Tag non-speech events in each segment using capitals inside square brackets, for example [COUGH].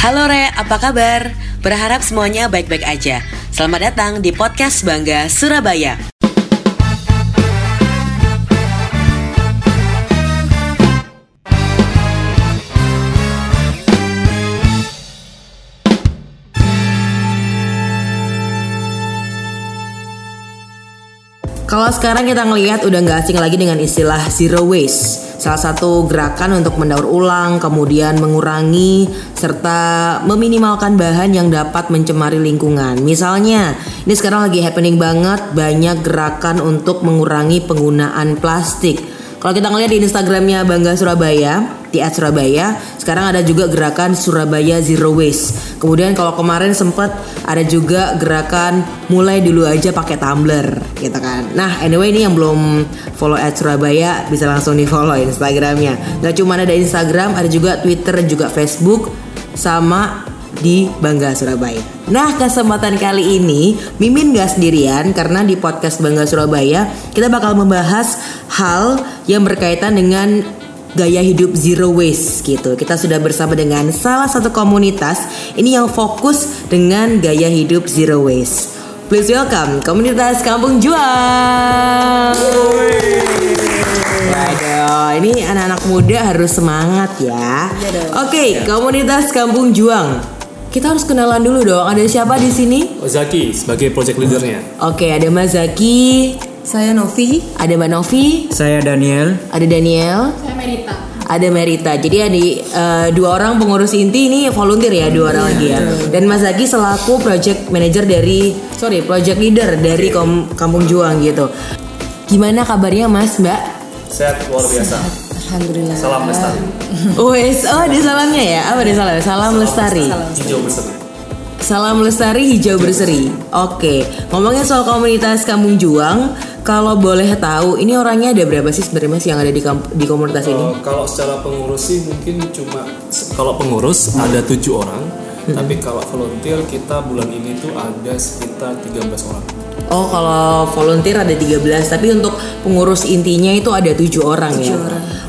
Halo Re, apa kabar? Berharap semuanya baik-baik aja. Selamat datang di podcast Bangga Surabaya. Kalau sekarang kita ngelihat udah nggak asing lagi dengan istilah zero waste. Salah satu gerakan untuk mendaur ulang, kemudian mengurangi serta meminimalkan bahan yang dapat mencemari lingkungan. Misalnya, ini sekarang lagi happening banget banyak gerakan untuk mengurangi penggunaan plastik. Kalau kita ngeliat di Instagramnya Bangga Surabaya, di at Surabaya, sekarang ada juga gerakan Surabaya Zero Waste. Kemudian kalau kemarin sempat ada juga gerakan mulai dulu aja pakai tumbler, gitu kan. Nah, anyway ini yang belum follow at Surabaya bisa langsung di follow Instagramnya. Gak cuma ada Instagram, ada juga Twitter, juga Facebook, sama di Bangga Surabaya. Nah kesempatan kali ini Mimin gak sendirian karena di podcast Bangga Surabaya kita bakal membahas hal yang berkaitan dengan gaya hidup zero waste gitu. Kita sudah bersama dengan salah satu komunitas ini yang fokus dengan gaya hidup zero waste. Please welcome komunitas Kampung Juang. Waduh, ini anak-anak muda harus semangat ya. Oke, komunitas Kampung Juang. Kita harus kenalan dulu dong. Ada siapa di sini? Ozaki sebagai project leadernya. Oke, ada Mas Zaki, Saya Novi. ada Mbak Novi, Saya Daniel. ada Daniel, Saya Merita. ada Merita. Jadi ada eh, dua orang pengurus inti ini volunteer ya, dua orang lagi ya. Dan Mas Zaki selaku project manager dari sorry, project leader dari Kom- Kampung Juang gitu. Gimana kabarnya Mas, Mbak? Sehat luar biasa. Alhamdulillah. Salam lestari. Wes, oh ada salamnya ya? Apa ada salam? Salam lestari. Hijau berseri. Salam lestari hijau berseri. Oke, ngomongin soal komunitas Kampung Juang, kalau boleh tahu, ini orangnya ada berapa sih sebenarnya Mas yang ada di di komunitas ini? Eh, kalau secara pengurus sih mungkin cuma kalau pengurus ada tujuh orang, tapi kalau volunteer kita bulan ini tuh ada sekitar 13 orang. Oh, kalau volunteer ada 13, tapi untuk pengurus intinya itu ada tujuh orang ya.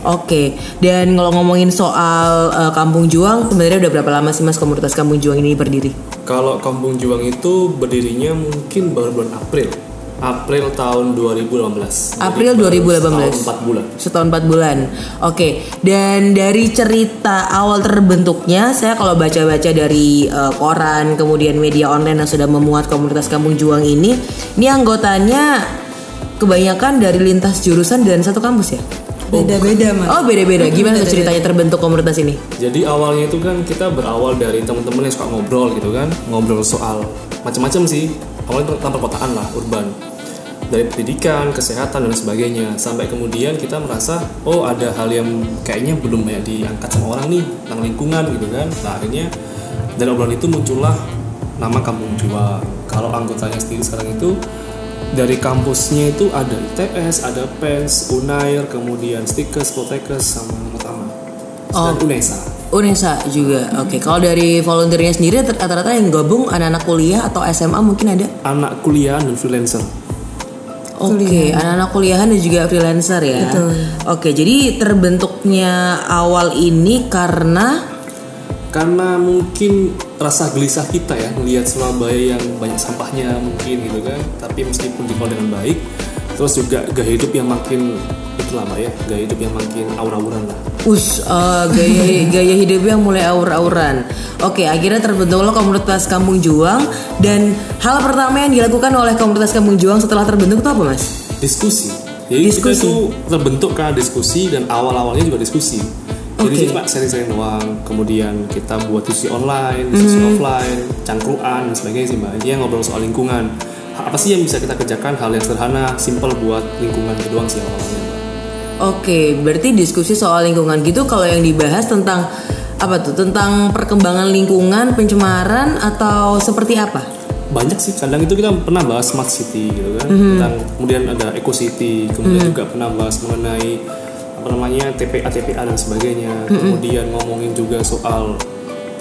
Oke, dan kalau ngomongin soal eh, Kampung Juang, sebenarnya udah berapa lama sih Mas komunitas Kampung Juang ini berdiri? Kalau Kampung Juang itu berdirinya mungkin baru bulan April. April tahun 2018. Jadi April baru 2018. Setahun 4 bulan. Setahun 4 bulan. Oke, dan dari cerita awal terbentuknya, saya kalau baca-baca dari eh, koran, kemudian media online yang sudah memuat komunitas Kampung Juang ini, ini anggotanya kebanyakan dari lintas jurusan dan satu kampus ya? Beda-beda mas. Oh beda-beda. Gimana tuh ceritanya terbentuk komunitas ini? Jadi awalnya itu kan kita berawal dari teman-teman yang suka ngobrol gitu kan, ngobrol soal macam-macam sih. Awalnya tentang perkotaan lah, urban. Dari pendidikan, kesehatan dan sebagainya. Sampai kemudian kita merasa, oh ada hal yang kayaknya belum banyak diangkat sama orang nih tentang lingkungan gitu kan. Nah akhirnya dari obrolan itu muncullah nama Kampung Juang. Kalau anggotanya sendiri sekarang itu dari kampusnya itu ada ITS, ada PENS, UNAIR, kemudian Stikers, Protekes, sama Pertama. Dan UNESA. Unesa juga. Oke, kalau dari volunteernya sendiri rata-rata yang gabung anak-anak kuliah atau SMA mungkin ada? Anak kuliah dan freelancer. Oke, anak-anak kuliahan dan juga freelancer ya. Oke, jadi terbentuknya awal ini karena Karena mungkin rasa gelisah kita ya melihat Surabaya yang banyak sampahnya mungkin gitu kan. Tapi meskipun dikelola dengan baik, terus juga gaya hidup yang makin itu lama ya, gaya hidup yang makin aur-auran lah. us eh, gaya gaya hidup yang mulai aur-auran. Oke, akhirnya terbentuklah komunitas Kampung Juang dan hal pertama yang dilakukan oleh komunitas Kampung Juang setelah terbentuk itu apa, Mas? diskusi. Jadi Diskusi. kita itu terbentuk karena diskusi dan awal-awalnya juga diskusi. Jadi Oke. cuma sharing-sharing doang. Kemudian kita buat diskusi online, diskusi Hmm. offline, cangkruan dan sebagainya sih mbak. Yang ngobrol soal lingkungan. Apa sih yang bisa kita kerjakan? Hal yang sederhana, simple buat lingkungan itu doang sih awalnya. Oke, berarti diskusi soal lingkungan gitu kalau yang dibahas tentang apa tuh? Tentang perkembangan lingkungan, pencemaran atau seperti apa? Banyak sih. Kadang itu kita pernah bahas smart city gitu kan. Mhm. Tentang kemudian ada eco city. Kemudian juga pernah bahas mengenai apa namanya TPA TPA dan sebagainya. Mhm. Kemudian ngomongin juga soal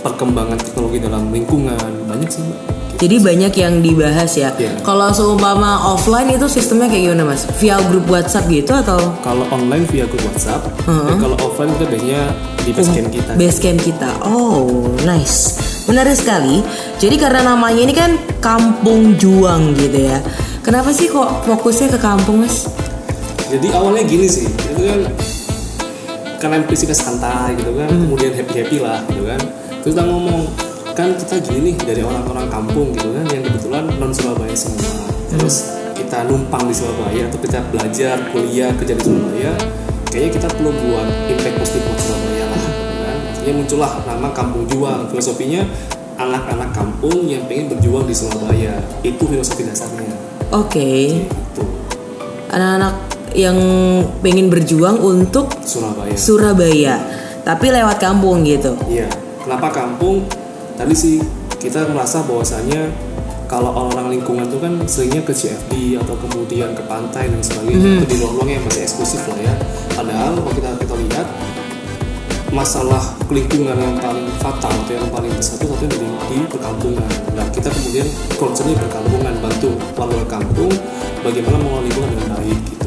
perkembangan teknologi dalam lingkungan. Banyak sih mbak. Jadi banyak yang dibahas ya. Iya. Kalau seumpama offline itu sistemnya kayak gimana mas? Via grup WhatsApp gitu atau Kalau online via grup WhatsApp, dan kalau offline kita biasanya di basecamp kita. basecamp kita? Oh, nice. Menarik sekali. Jadi karena namanya ini kan Kampung Juang gitu ya. Kenapa sih kok fokusnya ke kampung mas? Jadi awalnya gini sih, itu kan karena fisiknya santai gitu kan, kemudian happy happy lah gitu kan. Terus kita ngomong kan kita gini nih dari orang-orang kampung gitu kan, yang kebetulan non Surabaya semua. Terus kita numpang di Surabaya atau kita belajar kuliah kerja di Surabaya, kayaknya kita perlu buat impact positif buat Surabaya lah. Gitu kan. Akhirnya muncullah nama Kampung Juang. Filosofinya anak-anak kampung yang pengen berjuang di Surabaya. Itu filosofi dasarnya. Oke. Gitu. Anak-anak yang pengen berjuang untuk Surabaya. Surabaya, tapi lewat kampung gitu. Iya, kenapa kampung? Tadi sih kita merasa bahwasanya kalau orang-orang lingkungan itu kan seringnya ke CFD atau kemudian ke pantai dan sebagainya itu di ruang-ruang yang masih eksklusif lah ya. Padahal kalau kita kita lihat masalah lingkungan yang paling fatal atau yang paling besar itu satu di, di perkampungan. Nah kita kemudian concernnya perkampungan bantu warga kampung bagaimana mengelola lingkungan dengan baik gitu.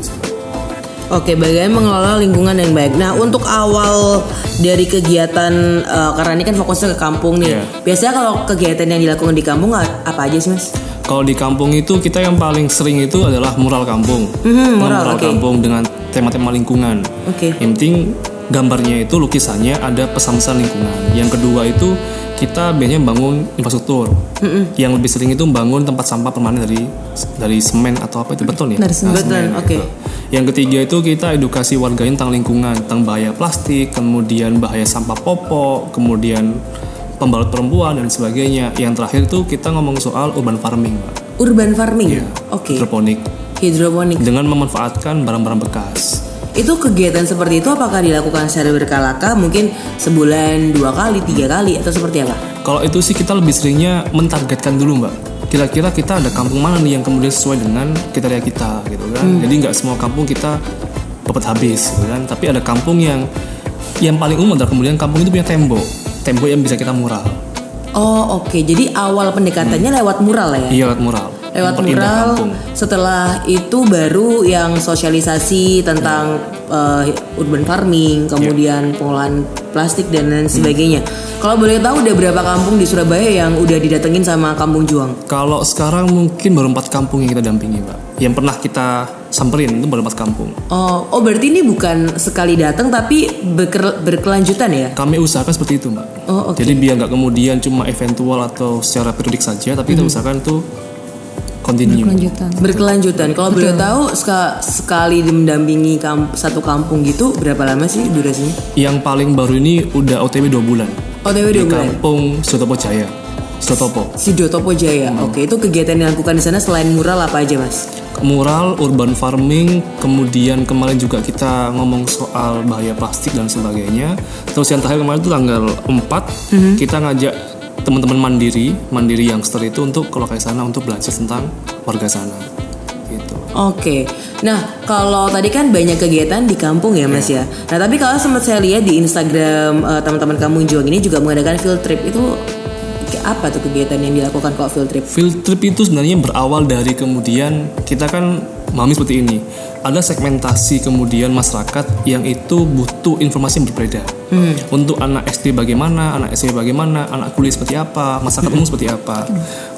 Oke, bagaimana mengelola lingkungan yang baik. Nah, untuk awal dari kegiatan eh, karena ini kan fokusnya ke kampung nih. Iya. Biasanya kalau kegiatan yang dilakukan di kampung a- apa aja sih, Mas? Kalau di kampung itu kita yang paling sering itu adalah mural kampung. Mhm, mural, oke. kampung dengan tema-tema lingkungan. Oke. Yang penting gambarnya itu lukisannya ada pesan-pesan lingkungan. Yang kedua itu kita biasanya bangun infrastruktur. Yang lebih sering itu membangun tempat sampah permanen dari dari semen atau apa itu beton ya? Dari semen. Nah, Beton, semen, oke. gitu. Yang ketiga itu kita edukasi warganya tentang lingkungan, tentang bahaya plastik, kemudian bahaya sampah popok, kemudian pembalut perempuan dan sebagainya. Yang terakhir itu kita ngomong soal urban farming, Mbak. Urban farming. Iya. Oke. Hidroponik Hidroponik. dengan memanfaatkan barang-barang bekas. Itu kegiatan seperti itu apakah dilakukan secara berkala Mungkin sebulan dua kali, tiga kali atau seperti apa? Kalau itu sih kita lebih seringnya mentargetkan dulu mbak. Kira-kira kita ada kampung mana nih yang kemudian sesuai dengan kriteria kita gitu kan. Jadi nggak semua kampung kita dapat habis gitu kan. Tapi ada kampung yang yang paling umum adalah kemudian kampung itu punya tembok. Tembok yang bisa kita mural. Oh, oke. Jadi awal pendekatannya lewat mural ya? Iya lewat mural. Lewat mural kampung. setelah itu baru yang sosialisasi tentang eh, urban farming kemudian pengolahan plastik dan lain sebagainya kalau boleh tahu udah berapa kampung di Surabaya yang udah didatengin sama Kampung Juang Kalau sekarang mungkin baru empat kampung yang kita dampingi mbak. Yang pernah kita samperin itu baru empat kampung. oh oh berarti ini bukan sekali datang tapi berker- berkelanjutan ya Kami usahakan seperti itu mbak. Oh, oke. Jadi biar nggak kemudian cuma eventual atau secara periodik saja, tapi kita usahakan tuh continue. Lanjutan. berkelanjutan kalau boleh tahu ska- sekali mendampingi kamp- satu kampung gitu berapa lama sih durasinya Yang paling baru ini udah OTW dua bulan OTW di dua bulan kampung Sutopo Jaya. Sutopo. Sidotopo Jaya. Hmm. Oke, itu kegiatan yang dilakukan di sana selain mural apa aja, Mas? Mural, urban farming, kemudian kemarin juga kita ngomong soal bahaya plastik dan sebagainya. Terus yang terakhir kemarin itu tanggal 4 Mhm. kita ngajak teman-teman mandiri, mandiri youngster itu untuk ke lokasi sana untuk belajar tentang warga sana. Gitu. Oke. Nah, kalau tadi kan banyak kegiatan di kampung ya, Mas Iya. ya. Nah, tapi kalau sempat saya lihat di Instagram eh, teman-teman kamu Juang ini juga mengadakan field trip. Itu apa tuh kegiatan yang dilakukan kalau field trip? Field trip itu sebenarnya berawal dari kemudian kita kan memahami seperti ini. Ada segmentasi kemudian masyarakat yang itu butuh informasi yang berbeda. Untuk anak SD bagaimana, anak SMP bagaimana, anak kuliah seperti apa, masyarakat umum seperti apa.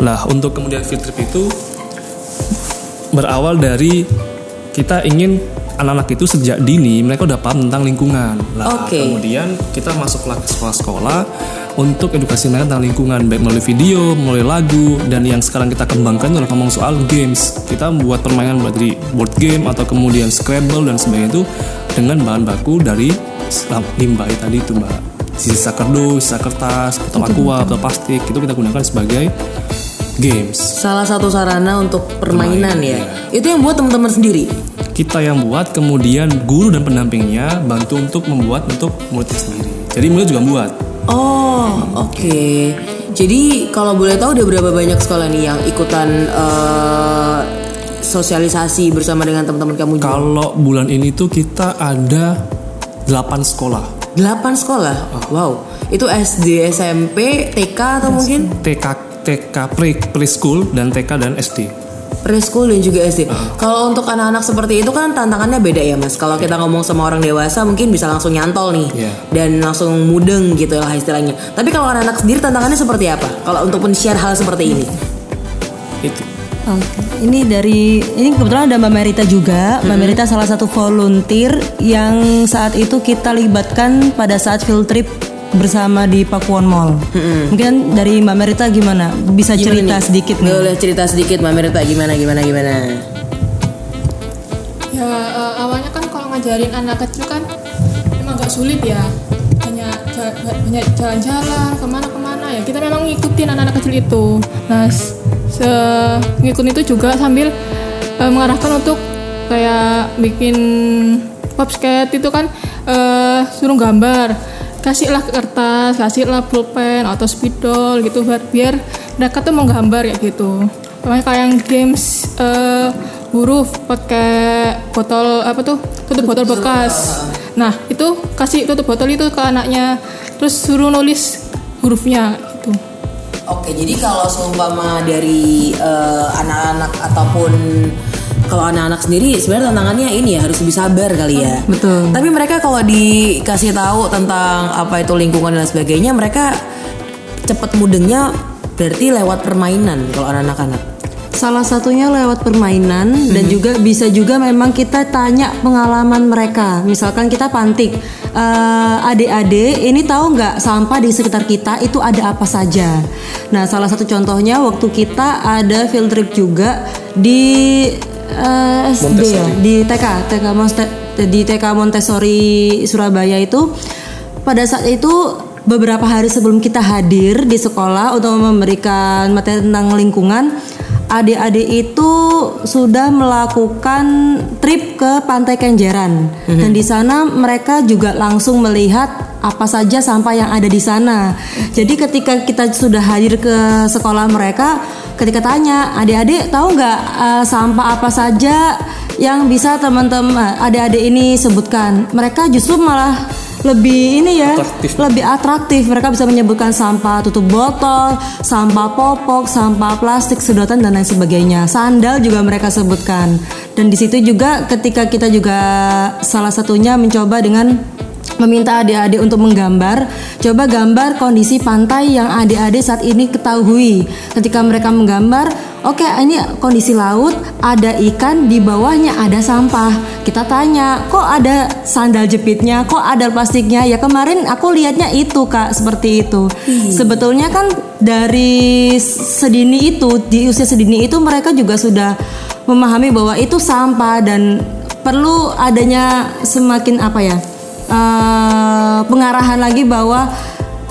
Nah, untuk kemudian field trip itu berawal dari kita ingin anak-anak itu sejak dini mereka udah paham tentang lingkungan. Nah, Oke. kemudian kita masuklah ke sekolah-sekolah untuk edukasi mereka tentang lingkungan baik melalui video, melalui lagu dan yang sekarang kita kembangkan adalah ngomong soal games. Kita membuat permainan buat dari board game atau kemudian Scrabble dan sebagainya itu dengan bahan baku dari limbah tadi itu mbak. Sisa kardus, sisa kertas, atau aqua, atau plastik itu kita gunakan sebagai games. Salah satu sarana untuk permainan ya. Permainan, Itu yang buat teman-teman sendiri. Kita yang buat kemudian guru dan pendampingnya bantu untuk membuat untuk muridnya sendiri jadi murid juga buat Oh, oke. Jadi kalau boleh tahu udah berapa banyak sekolah nih yang ikutan eh, sosialisasi bersama dengan teman-teman kamu juga? kalau bulan ini tuh kita ada 8 sekolah 8 sekolah. Wow. Itu SD, SMP, TK atau mungkin TK TK pre preschool dan TK dan SD. Preschool dan juga SD. Kalau untuk anak-anak seperti itu kan tantangannya beda ya mas. Kalau kita ngomong sama orang dewasa mungkin bisa langsung nyantol nih Iya. dan langsung mudeng gitu lah istilahnya. Tapi kalau anak-anak sendiri tantangannya seperti apa? Kalau untuk men-share hal seperti ini? Itu. Oke, ini dari ini kebetulan ada Mbak Merita juga. Mbak Merita salah satu volunteer yang saat itu kita libatkan pada saat field trip bersama di Pakuwon Mall. Mungkin dari Mbak Merita gimana? Bisa cerita Gimana nih? sedikit nih. Boleh cerita sedikit Mbak Mirta gimana gimana gimana? Ya eh, awalnya kan kalau ngajarin anak kecil kan emang agak sulit ya banyak jalan-jalan ke mana-kemana ya kita memang ngikutin anak-anak kecil itu. Nah se ngikutin itu juga sambil eh, mengarahkan untuk kayak bikin pop skate itu kan eh, suruh gambar kasihlah kertas kasihlah pulpen atau spidol gitu biar, biar mereka tuh menggambar ya gitu. Pokoknya kayak yang games eh, huruf pakai botol apa tuh? Tutup botol bekas. nah itu kasih tutup botol itu ke anaknya terus suruh nulis hurufnya gitu. Oke, jadi kalau seumpama dari eh, anak-anak ataupun kalau anak-anak sendiri sebenarnya tantangannya ini ya harus lebih sabar kali ya. Betul. Tapi mereka kalau dikasih tahu tentang apa itu lingkungan dan sebagainya, mereka cepet mudengnya berarti lewat permainan kalau anak-anak. Salah satunya lewat permainan dan juga bisa juga memang kita tanya pengalaman mereka. Misalkan kita pantik, "Eh, adik-adik ini tahu nggak sampah di sekitar kita itu ada apa saja. Nah salah satu contohnya waktu kita ada field trip juga di eh, SD ya, di TK, TK Monte- di TK Montessori Surabaya itu pada saat itu beberapa hari sebelum kita hadir di sekolah untuk memberikan materi tentang lingkungan, adik-adik itu sudah melakukan trip ke Pantai Kenjeran. Dan di sana mereka juga langsung melihat apa saja sampah yang ada di sana. Jadi ketika kita sudah hadir ke sekolah mereka, ketika tanya adik-adik tahu nggak eh, sampah apa saja yang bisa teman-teman adik-adik ini sebutkan, mereka justru malah lebih ini ya Atraktif. lebih atraktif. Mereka bisa menyebutkan sampah tutup botol sampah popok sampah plastik sedotan dan lain sebagainya. Sandal juga mereka sebutkan. Dan di situ juga ketika kita juga salah satunya mencoba dengan meminta adik-adik untuk menggambar. Coba gambar kondisi pantai yang adik-adik saat ini ketahui. Ketika mereka menggambar oke ini kondisi laut ada ikan di bawahnya ada sampah. Kita tanya kok ada sandal jepitnya? Kok ada plastiknya? Ya kemarin aku lihatnya itu kak seperti itu. Sebetulnya kan dari sedini itu di usia sedini itu mereka juga sudah memahami bahwa itu sampah dan perlu adanya semakin apa ya eh, pengarahan lagi bahwa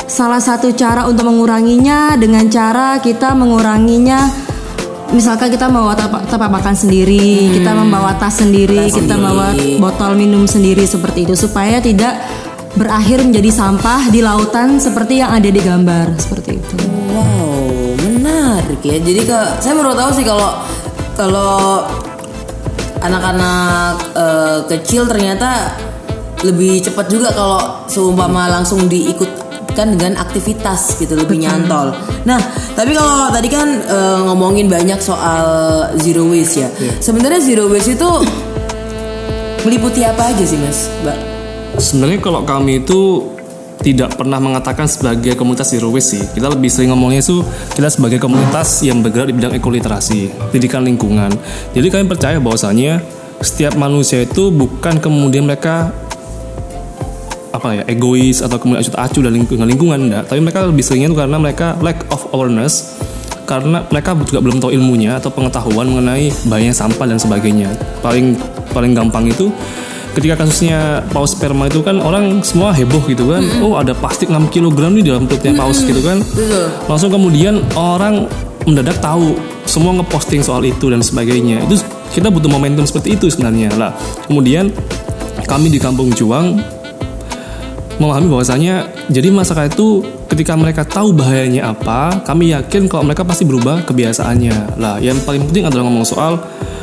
salah satu cara untuk menguranginya dengan cara kita menguranginya misalkan kita tapak, tapak makan sendiri, kita membawa tas sendiri, Tas kita sendiri. membawa botol minum sendiri seperti itu supaya tidak berakhir menjadi sampah di lautan seperti yang ada di gambar seperti itu. Wow, menarik ya. Jadi ke saya baru tahu sih kalau kalau anak-anak eh, kecil ternyata lebih cepat juga kalau seumpama langsung diikutkan dengan aktivitas gitu lebih nyantol. Nah, tapi kalau tadi kan eh, ngomongin banyak soal zero waste ya. Sebenarnya zero waste itu meliputi apa aja sih, Mas? Mbak? Sebenarnya kalau kami itu tidak pernah mengatakan sebagai komunitas zero waste sih. Kita lebih sering ngomongnya itu kita sebagai komunitas yang bergerak di bidang ekoliterasi, pendidikan lingkungan. Jadi kami percaya bahwasanya setiap manusia itu bukan kemudian mereka apa ya egois atau kemudian acuh acuh dan lingkungan lingkungan enggak. Tapi mereka lebih seringnya itu karena mereka lack of awareness karena mereka juga belum tahu ilmunya atau pengetahuan mengenai bahayanya sampah dan sebagainya. Paling paling gampang itu ketika kasusnya paus sperma itu kan orang semua heboh gitu kan. Oh ada plastik 6 kg nih dalam perutnya paus gitu kan. Langsung kemudian orang mendadak tahu semua ngeposting soal itu dan sebagainya. Itu kita butuh momentum seperti itu sebenarnya. Lah kemudian kami di Kampung Juang memahami bahwasanya jadi masyarakat itu ketika mereka tahu bahayanya apa, kami yakin kalau mereka pasti berubah kebiasaannya. Lah, yang paling penting adalah ngomong soal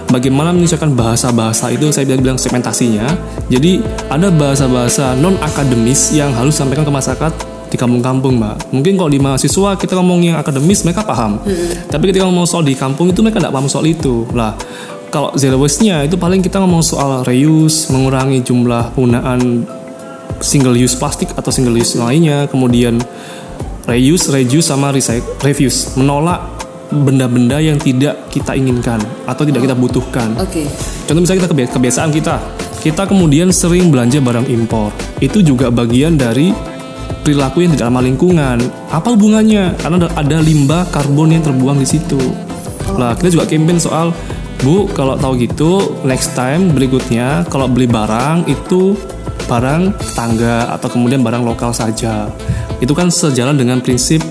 bagaimana menyesuaikan bahasa-bahasa itu saya bilang, bilang segmentasinya. Jadi ada bahasa-bahasa non akademis yang harus disampaikan ke masyarakat di kampung-kampung mbak mungkin kalau di mahasiswa kita ngomong yang akademis mereka paham tapi ketika ngomong soal di kampung itu mereka nggak paham soal itu lah kalau zero waste-nya itu paling kita ngomong soal reuse mengurangi jumlah penggunaan single use plastik atau single use lainnya kemudian reuse reduce sama recycle refuse menolak benda-benda yang tidak kita inginkan atau tidak kita butuhkan Oke. Contoh misalnya kita kebi- kebiasaan kita, kita kemudian sering belanja barang impor. Itu juga bagian dari perilaku yang tidak ramah lingkungan. Apa hubungannya? Karena ada, ada limbah karbon yang terbuang di situ. Lah kita juga campaign soal Bu, kalau tahu gitu, next time berikutnya kalau beli barang itu barang tetangga atau kemudian barang lokal saja. Itu kan sejalan dengan prinsip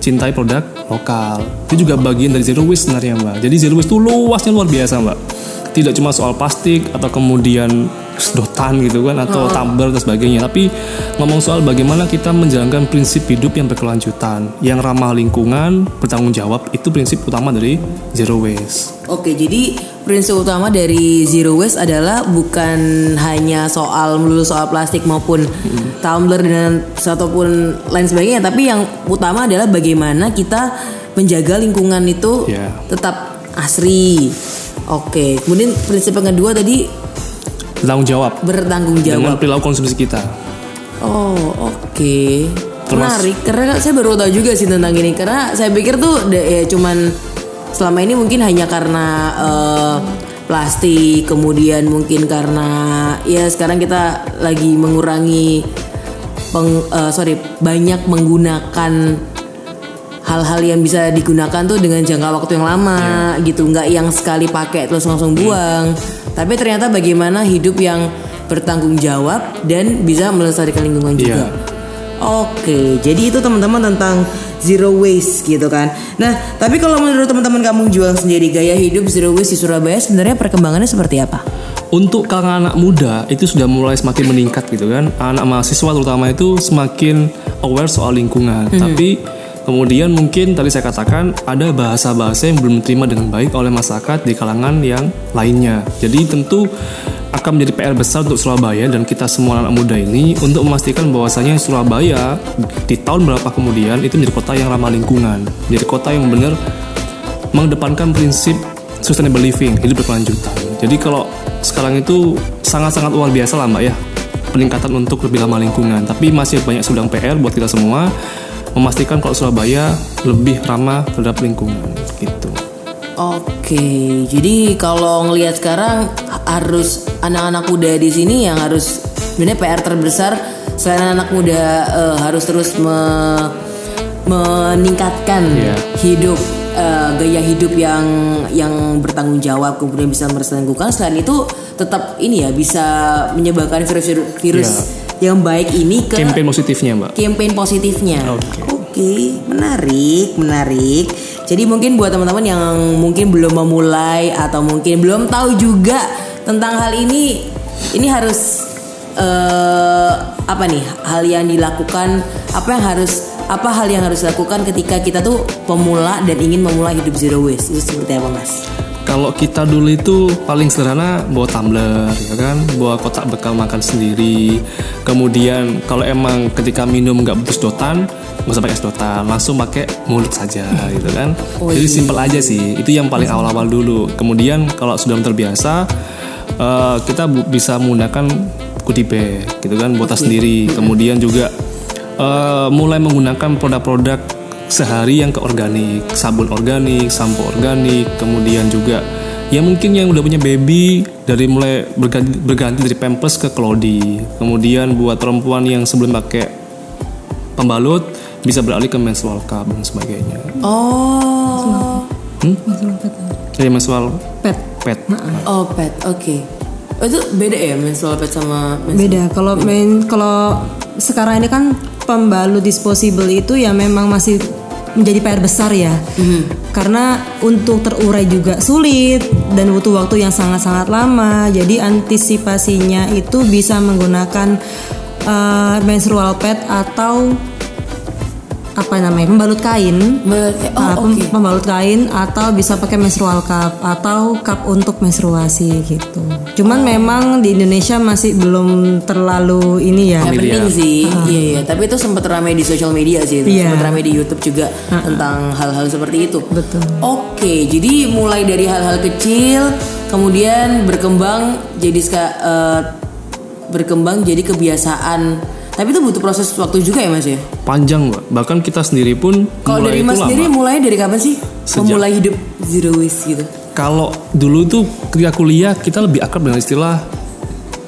cintai produk lokal. Itu juga bagian dari zero waste sebenarnya mbak. Jadi zero waste itu luasnya luar biasa mbak. Tidak cuma soal plastik atau kemudian sedotan gitu kan atau tumbler dan sebagainya. Tapi ngomong soal bagaimana kita menjalankan prinsip hidup yang berkelanjutan, yang ramah lingkungan, bertanggung jawab itu prinsip utama dari zero waste. Oke, jadi prinsip utama dari zero waste adalah bukan hanya soal melulu soal plastik maupun tumbler dan ataupun lain sebagainya, tapi yang utama adalah bagaimana kita menjaga lingkungan itu Ya. tetap asri. Oke, kemudian prinsip yang kedua tadi Bertanggung jawab bertanggung dengan jawab. perilaku konsumsi kita. Oh, oke. Terus- Menarik karena saya baru tahu juga sih tentang ini karena saya pikir tuh ya cuman selama ini mungkin hanya karena eh, plastik, kemudian mungkin karena ya sekarang kita lagi mengurangi peng, eh, sorry banyak menggunakan hal-hal yang bisa digunakan tuh dengan jangka waktu yang lama gitu nggak yang sekali pakai terus langsung buang tapi ternyata bagaimana hidup yang bertanggung jawab dan bisa melestarikan lingkungan juga Iya. Oke, jadi itu teman-teman tentang zero waste gitu kan. Nah, tapi kalau menurut teman-teman kamu jual sendiri gaya hidup zero waste di Surabaya sebenarnya perkembangannya seperti apa? Untuk kalangan anak muda itu sudah mulai semakin meningkat gitu kan. Anak mahasiswa terutama itu semakin aware soal lingkungan. Tapi kemudian mungkin tadi saya katakan ada bahasa-bahasa yang belum diterima dengan baik oleh masyarakat di kalangan yang lainnya. Jadi tentu akan menjadi PR besar untuk Surabaya dan kita semua anak muda ini untuk memastikan bahwasanya Surabaya di tahun berapa kemudian itu menjadi kota yang ramah lingkungan, menjadi kota yang benar mengedepankan prinsip sustainable living, hidup berkelanjutan. Jadi kalau sekarang itu sangat-sangat luar biasa lah mbak ya peningkatan untuk lebih ramah lingkungan. Tapi masih banyak sedang PR buat kita semua memastikan kalau Surabaya lebih ramah terhadap lingkungan gitu. Oke, jadi kalau ngelihat sekarang harus anak-anak muda di sini yang harus sebenarnya PR terbesar selain anak muda eh, harus terus me- meningkatkan Iya. hidup eh, gaya hidup yang yang bertanggung jawab kemudian bisa melestarikan lingkungan selain itu tetap ini ya bisa menyebarkan virus virus yang baik ini ke Campaign positifnya mbak. campaign positifnya. Oke. Oke, menarik, menarik. Jadi mungkin buat teman-teman yang mungkin belum memulai atau mungkin belum tahu juga tentang hal ini, ini harus eh apa nih hal yang dilakukan, apa yang harus apa hal yang harus dilakukan ketika kita tuh pemula dan ingin memulai hidup zero waste itu seperti apa mas? Kalau kita dulu itu paling sederhana bawa tumbler, ya kan, bawa kotak bekal makan sendiri. Kemudian kalau emang ketika minum nggak butuh sedotan, nggak usah pakai sedotan, langsung pakai mulut saja, gitu kan. Oh, Jadi iya. simpel aja sih. Itu yang paling awal-awal dulu. Kemudian kalau sudah terbiasa, eh, kita bu- bisa menggunakan goodie bag, gitu kan, buat sendiri. Kemudian juga eh, mulai menggunakan produk-produk sehari yang ke organik, sabun organik, sampo organik, kemudian juga ya mungkin yang udah punya baby dari mulai berganti, berganti dari pampers ke klodi. Kemudian buat perempuan yang sebelum pakai pembalut bisa beralih ke menstrual cup dan sebagainya. Oh, Jadi menstrual Pet. pad. oh pet, oke. Oh, itu beda ya menstrual pet sama menstrual Beda. Kalau main kalau sekarang ini kan pembalut disposable itu ya memang masih menjadi PR besar ya. Karena untuk terurai juga sulit dan butuh waktu yang sangat-sangat lama. Jadi antisipasinya itu bisa menggunakan uh, menstrual pad atau apa namanya pembalut kain Be- Nah, oh pem- oke. pembalut kain atau bisa pakai menstrual cup atau cup untuk menstruasi gitu. Cuman memang di Indonesia masih belum terlalu ini ya. Penting sih, iya iya. Tapi itu sempat ramai di sosial media sih, itu. Iya. sempat ramai di YouTube juga tentang hal-hal seperti itu. Betul. Oke, jadi mulai dari hal-hal kecil, kemudian berkembang jadi eh, berkembang jadi kebiasaan. Tapi itu butuh proses waktu juga ya mas ya. Panjang mbak. Bahkan kita sendiri pun Kalau mulai dari mas lama. sendiri mulai dari kapan sih Sejak- memulai hidup zero waste gitu? Kalau dulu tuh ketika kuliah kita lebih akrab dengan istilah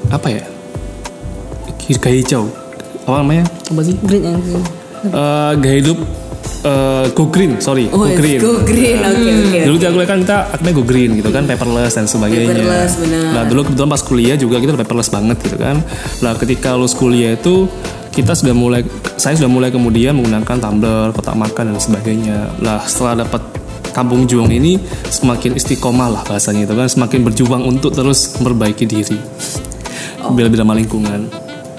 apa ya? Gaya hijau. Apa namanya? Apa sih? Green and green. Eh, gaya hidup eh, go green, sorry, Oh, go green. Go green, oke oke. Dulu ketika kuliah kan kita akhirnya go green gitu kan, paperless dan sebagainya. Paperless, benar. Nah dulu kebetulan pas kuliah juga kita paperless banget gitu kan. Nah ketika lulus kuliah itu kita sudah mulai, saya sudah mulai kemudian menggunakan tumbler, kotak makan dan sebagainya. Lah setelah dapat kampung juang ini semakin istiqomah lah bahasanya itu kan, semakin berjuang untuk terus memperbaiki diri. Oh. Ramah lingkungan.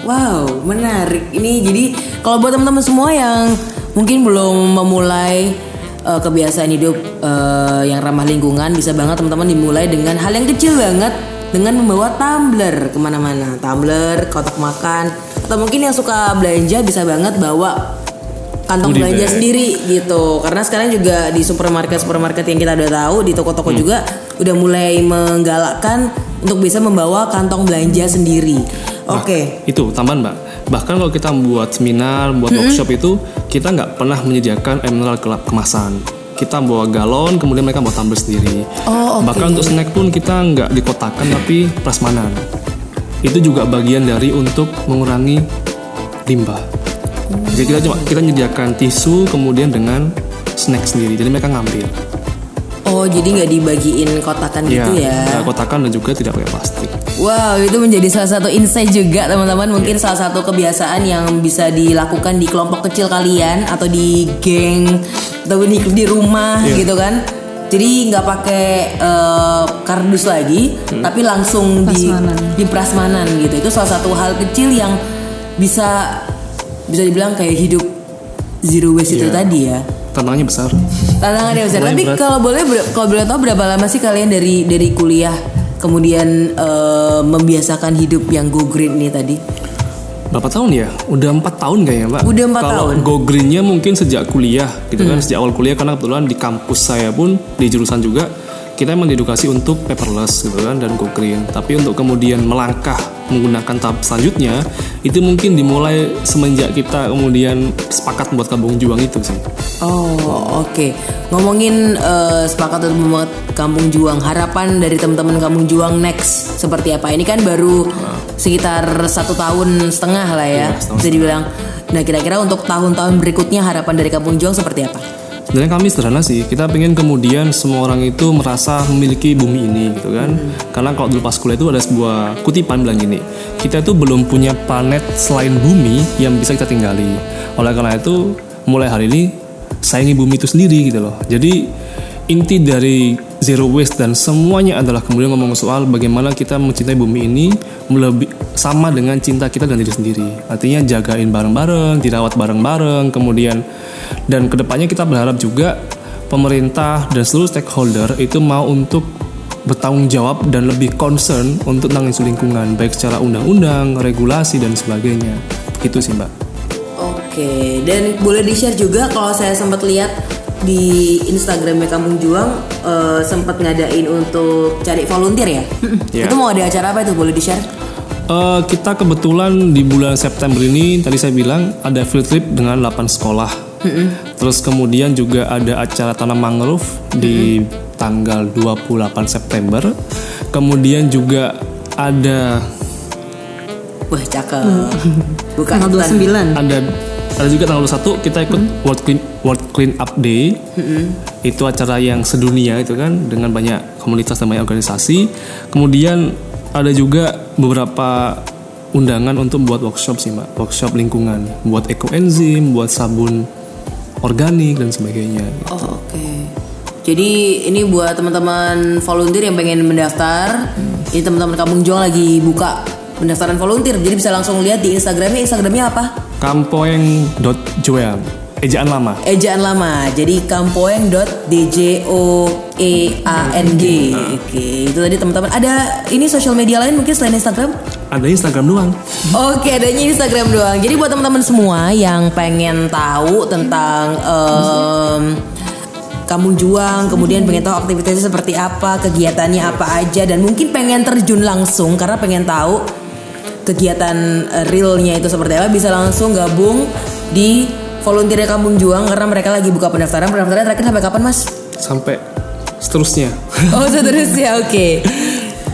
Wow, menarik. Ini jadi kalau buat teman-teman semua yang mungkin belum memulai eh, kebiasaan hidup eh, yang ramah lingkungan, bisa banget teman-teman dimulai dengan hal yang kecil banget dengan membawa tumbler ke mana-mana, tumbler, kotak makan, atau mungkin yang suka belanja bisa banget bawa kantong Goodie belanja bag. sendiri gitu. Karena sekarang juga di supermarket supermarket yang kita udah tahu di toko-toko Hmm. juga udah mulai menggalakkan untuk bisa membawa kantong belanja sendiri. Oke. Nah, itu tambahan mbak. Bahkan kalau kita membuat seminar, buat workshop itu kita nggak pernah menyediakan air mineral kelap kemasan. Kita bawa galon, kemudian mereka bawa tumbler sendiri. Oh, oke. Bahkan untuk snack pun kita nggak dikotakan tapi prasmanan. Itu juga bagian dari untuk mengurangi limbah. Jadi kita cuma kita menyediakan tisu kemudian dengan snack sendiri. Jadi mereka ngambil. Oh, jadi nggak dibagiin kotakan gitu ya? nggak kotakan dan juga tidak pakai plastik. Wow, itu menjadi salah satu insight juga teman-teman. Mungkin salah satu kebiasaan yang bisa dilakukan di kelompok kecil kalian atau di geng atau di, di rumah Iya. gitu kan. Jadi nggak pakai eh, kardus lagi, tapi langsung di Prasmanan. di prasmanan gitu. Itu salah satu hal kecil yang bisa bisa dibilang kayak hidup zero waste itu Iya. tadi ya. Tantangannya besar. Tantangannya besar. Tapi kalau boleh kalau boleh tahu berapa lama sih kalian dari dari kuliah kemudian eh, membiasakan hidup yang go green ini tadi? Berapa tahun ya? Udah empat tahun kayaknya mbak. Udah empat Kalau tahun. Hmm. go greennya mungkin sejak kuliah gitu kan, sejak awal kuliah karena kebetulan di kampus saya pun di jurusan juga kita emang diedukasi untuk paperless gitu kan dan go green. Tapi untuk kemudian melangkah menggunakan tahap selanjutnya itu mungkin dimulai semenjak kita kemudian sepakat membuat kampung juang itu sih. Oh oke. Ngomongin eh, sepakat untuk membuat Kampung Juang, harapan dari teman-teman Kampung Juang next seperti apa? Ini kan baru sekitar satu tahun setengah lah ya, setahun bisa dibilang. Nah kira-kira untuk tahun-tahun berikutnya harapan dari Kampung Juang seperti apa? Sebenarnya kami sederhana sih, kita pengen kemudian semua orang itu merasa memiliki bumi ini gitu kan. Karena kalau dulu pas kuliah itu ada sebuah kutipan bilang gini, kita itu belum punya planet selain bumi yang bisa kita tinggali. Oleh karena itu, mulai hari ini sayangi bumi itu sendiri gitu loh. Jadi inti dari zero waste dan semuanya adalah kemudian ngomong soal bagaimana kita mencintai bumi ini melebih sama dengan cinta kita dan diri sendiri. Artinya jagain bareng-bareng, dirawat bareng-bareng, kemudian dan ke depannya kita berharap juga pemerintah dan seluruh stakeholder itu mau untuk bertanggung jawab dan lebih concern untuk tentang lingkungan baik secara undang-undang, regulasi dan sebagainya. Gitu sih mbak. Oke, dan boleh di-share juga kalau saya sempat lihat di Instagramnya Kampung Juang eh, sempat ngadain untuk cari volunteer ya. Iya. [LAUGHS] Itu mau ada acara apa itu? Boleh di-share? Eh, kita kebetulan di bulan September ini tadi saya bilang ada field trip dengan 8 sekolah. Terus kemudian juga ada acara tanam mangrove di tanggal 28 September. Kemudian juga ada Wah, cakep. [LAUGHS] Bukan Tanggal hutan. 29. ada ada juga tanggal 21 kita ikut World Clean World Clean Up Day. Itu acara yang sedunia itu kan dengan banyak komunitas dan banyak organisasi. Kemudian ada juga beberapa undangan untuk buat workshop sih mbak, workshop lingkungan, buat ekoenzim, buat sabun organik dan sebagainya. Oh, oke. Jadi ini buat teman-teman volunteer yang pengen mendaftar. Ini teman-teman Kampung Juang lagi buka pendaftaran volunteer. Jadi bisa langsung lihat di Instagramnya. Instagramnya apa? Kampoeng.joel ejaan lama. ejaan lama. Jadi kampoeng.djoeang. Oke, itu tadi teman-teman. Ada ini sosial media lain mungkin selain Instagram? Ada Instagram doang. Oke, adanya Instagram doang. Jadi buat teman-teman semua yang pengen tahu tentang em, Kampung Juang, kemudian pengen tahu aktivitasnya seperti apa, kegiatannya apa aja, dan mungkin pengen terjun langsung karena pengen tahu kegiatan eh, realnya itu seperti apa, bisa langsung gabung di volunteer Kampung Juang karena mereka lagi buka pendaftaran. Pendaftaran terakhir sampai kapan, Mas? Sampai seterusnya. [LAUGHS] Oh, seterusnya, oke.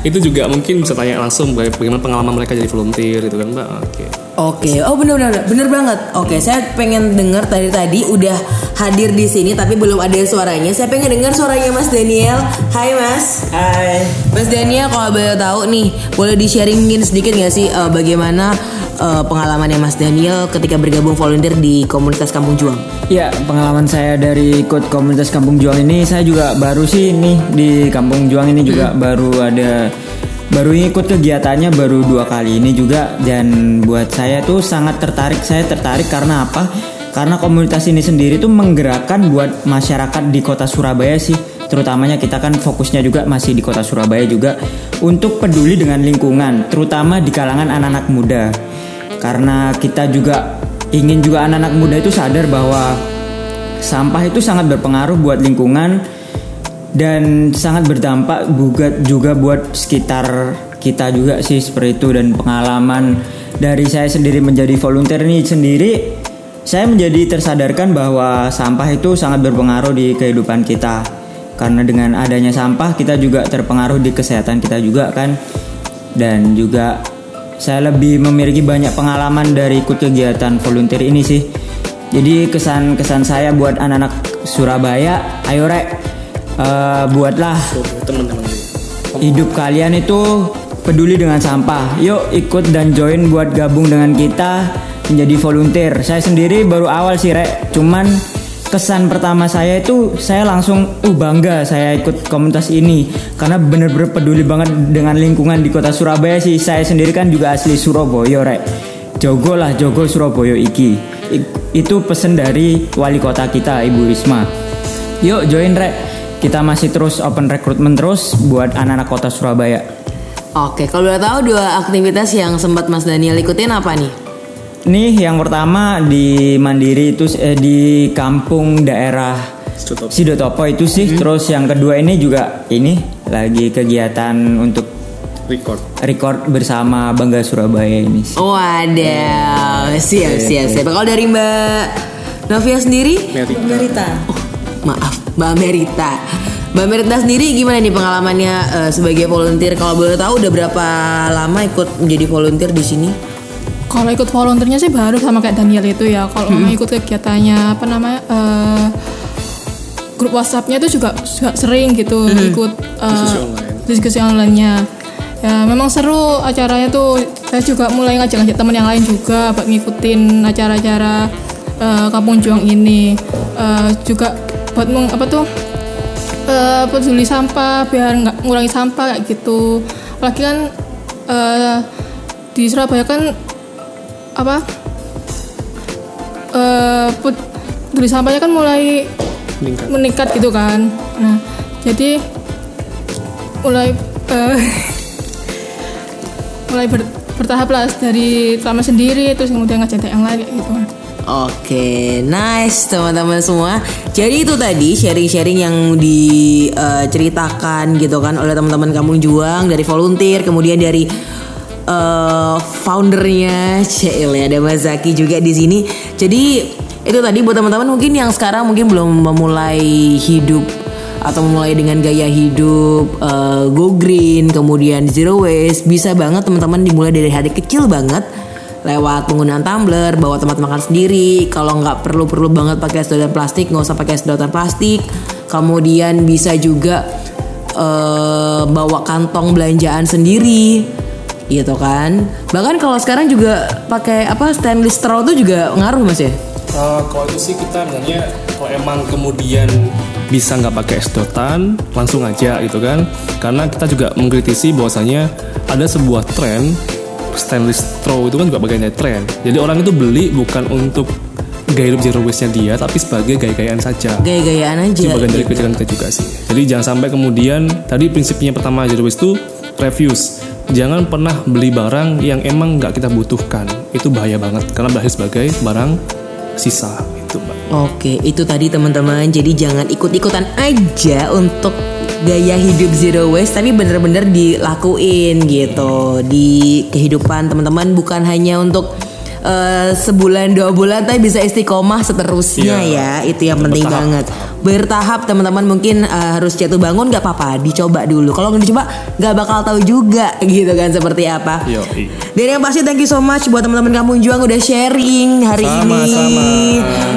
itu juga mungkin bisa tanya langsung bagaimana pengalaman mereka jadi volunteer gitu kan mbak oke Oke, oh bener bener bener banget. Oke, saya pengen dengar tadi tadi udah hadir di sini tapi belum ada suaranya. Saya pengen dengar suaranya Mas Daniel. Hai Mas. Hai. Mas Daniel kalau boleh tahu nih, boleh di sharingin sedikit nggak sih eh, bagaimana eh, pengalamannya Mas Daniel ketika bergabung volunteer di komunitas Kampung Juang? Ya, pengalaman saya dari ikut komunitas Kampung Juang ini saya juga baru sih nih di Kampung Juang ini juga baru ada baru ikut kegiatannya baru dua kali ini juga dan buat saya tuh sangat tertarik. Saya tertarik karena apa? Karena komunitas ini sendiri tuh menggerakkan buat masyarakat di kota Surabaya sih. Terutamanya kita kan fokusnya juga masih di kota Surabaya juga untuk peduli dengan lingkungan, terutama di kalangan anak-anak muda. Karena kita juga ingin juga anak-anak muda itu sadar bahwa sampah itu sangat berpengaruh buat lingkungan dan sangat berdampak juga juga buat sekitar kita juga sih seperti itu. Dan pengalaman dari saya sendiri menjadi volunteer ini sendiri saya menjadi tersadarkan bahwa sampah itu sangat berpengaruh di kehidupan kita. Karena dengan adanya sampah kita juga terpengaruh di kesehatan kita juga kan. Dan juga saya lebih memiliki banyak pengalaman dari ikut kegiatan volunteer ini sih jadi kesan-kesan saya buat anak-anak Surabaya ayo rek eh, buatlah teman-teman hidup kalian itu peduli dengan sampah. Yuk ikut dan join buat gabung dengan kita menjadi volunteer. Saya sendiri baru awal sih rek, cuman kesan pertama saya itu saya langsung uh bangga saya ikut komunitas ini karena bener-bener peduli banget dengan lingkungan di kota Surabaya sih. Saya sendiri kan juga asli Surabaya rek. Jogo lah Jogo Surabaya iki. I- Itu pesen dari wali kota kita Ibu Risma. Yuk join rek. Kita masih terus open recruitment terus buat anak-anak kota Surabaya. Oke, kalau boleh tahu dua aktivitas yang sempat Mas Daniel ikutin apa nih? Nih yang pertama di Mandiri itu eh, di kampung daerah Sidotopo. Sidotopo itu sih. Terus yang kedua ini juga ini lagi kegiatan untuk record record bersama Bangga Surabaya ini. sih. Oh ada, siap siap siap. Kalau dari Mbak Novia sendiri? Merita Oh, maaf, Mbak Merita. Mbak Merita sendiri gimana nih pengalamannya eh, sebagai volunteer? Kalau boleh tahu udah berapa lama ikut menjadi volunteer di sini? Kalau ikut volunteernya sih baru sama kayak Daniel itu ya. Kalau memang ikut kegiatannya apa namanya eh, grup WhatsAppnya itu juga, juga sering gitu ikut eh, Diskusi online. diskusi online-nya. Ya memang seru acaranya tuh. Saya juga mulai ngajak-ngajak teman yang lain juga buat ngikutin acara-acara eh, Kampung Juang ini. Eh, juga buat meng, apa tuh eh, peduli sampah biar nggak ngurangi sampah kayak gitu. Apalagi kan eh, di Surabaya kan apa eh put- peduli sampahnya kan mulai meningkat. meningkat gitu kan. Nah jadi mulai eh, [LAUGHS] mulai ber- bertahap lah dari selama sendiri terus kemudian ngajak yang lain gitu. Oke, nice teman-teman semua. Jadi itu tadi sharing-sharing yang diceritakan gitu kan oleh teman-teman Kampung Juang dari volunteer, kemudian dari eh, foundernya CL ya ada Mas Zaki juga di sini. Jadi itu tadi buat teman-teman mungkin yang sekarang mungkin belum memulai hidup atau memulai dengan gaya hidup eh, go green, kemudian zero waste, bisa banget teman-teman dimulai dari hari kecil banget lewat penggunaan tumbler, bawa tempat makan sendiri. Kalau nggak perlu-perlu banget pakai sedotan plastik, nggak usah pakai sedotan plastik. Kemudian bisa juga eh, bawa kantong belanjaan sendiri, gitu kan. Bahkan kalau sekarang juga pakai apa stainless straw itu juga ngaruh mas ya. Eh, kalau itu sih kita misalnya kalau emang kemudian bisa nggak pakai sedotan langsung aja gitu kan karena kita juga mengkritisi bahwasanya ada sebuah tren stainless straw itu kan juga bagian dari tren jadi orang itu beli bukan untuk gaya hidup zero waste-nya dia tapi sebagai gaya-gayaan saja Gaya-gayaan aja. itu bagian dari kebijakan kita juga sih jadi jangan sampai kemudian tadi prinsipnya pertama zero waste itu refuse jangan pernah beli barang yang emang nggak kita butuhkan itu bahaya banget karena berakhir sebagai barang sisa itu mbak Oke, itu tadi teman-teman. Jadi jangan ikut-ikutan aja untuk gaya hidup zero waste, tapi bener-bener dilakuin gitu di kehidupan teman-teman. Bukan hanya untuk eh, sebulan dua bulan, tapi bisa istiqomah seterusnya ya. Iya. Itu yang penting Bertahap. banget. Bertahap teman-teman mungkin eh, harus jatuh bangun nggak apa-apa, dicoba dulu. Kalau nggak dicoba nggak bakal tahu juga [LAUGHS] gitu kan seperti apa. Yo, Dan yang pasti thank you so much buat teman-teman kampung Juang udah sharing hari ini. Sama-sama.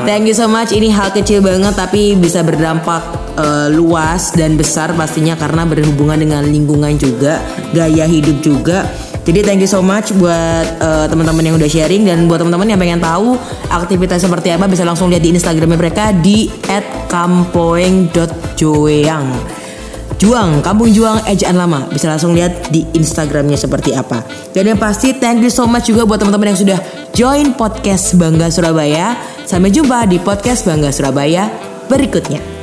Thank you so much. Ini hal kecil banget tapi bisa berdampak eh, luas dan besar pastinya karena berhubungan dengan lingkungan juga, gaya hidup juga. Jadi thank you so much buat eh, teman-teman yang udah sharing dan buat teman-teman yang pengen tahu aktivitas seperti apa bisa langsung lihat di Instagramnya mereka di @kampoeng.joeang. Juang, Kampung Juang Ejaan Lama. Bisa langsung lihat di Instagramnya seperti apa. Dan yang pasti thank you so much juga buat teman-teman yang sudah join podcast Bangga Surabaya. Sampai jumpa di podcast Bangga Surabaya berikutnya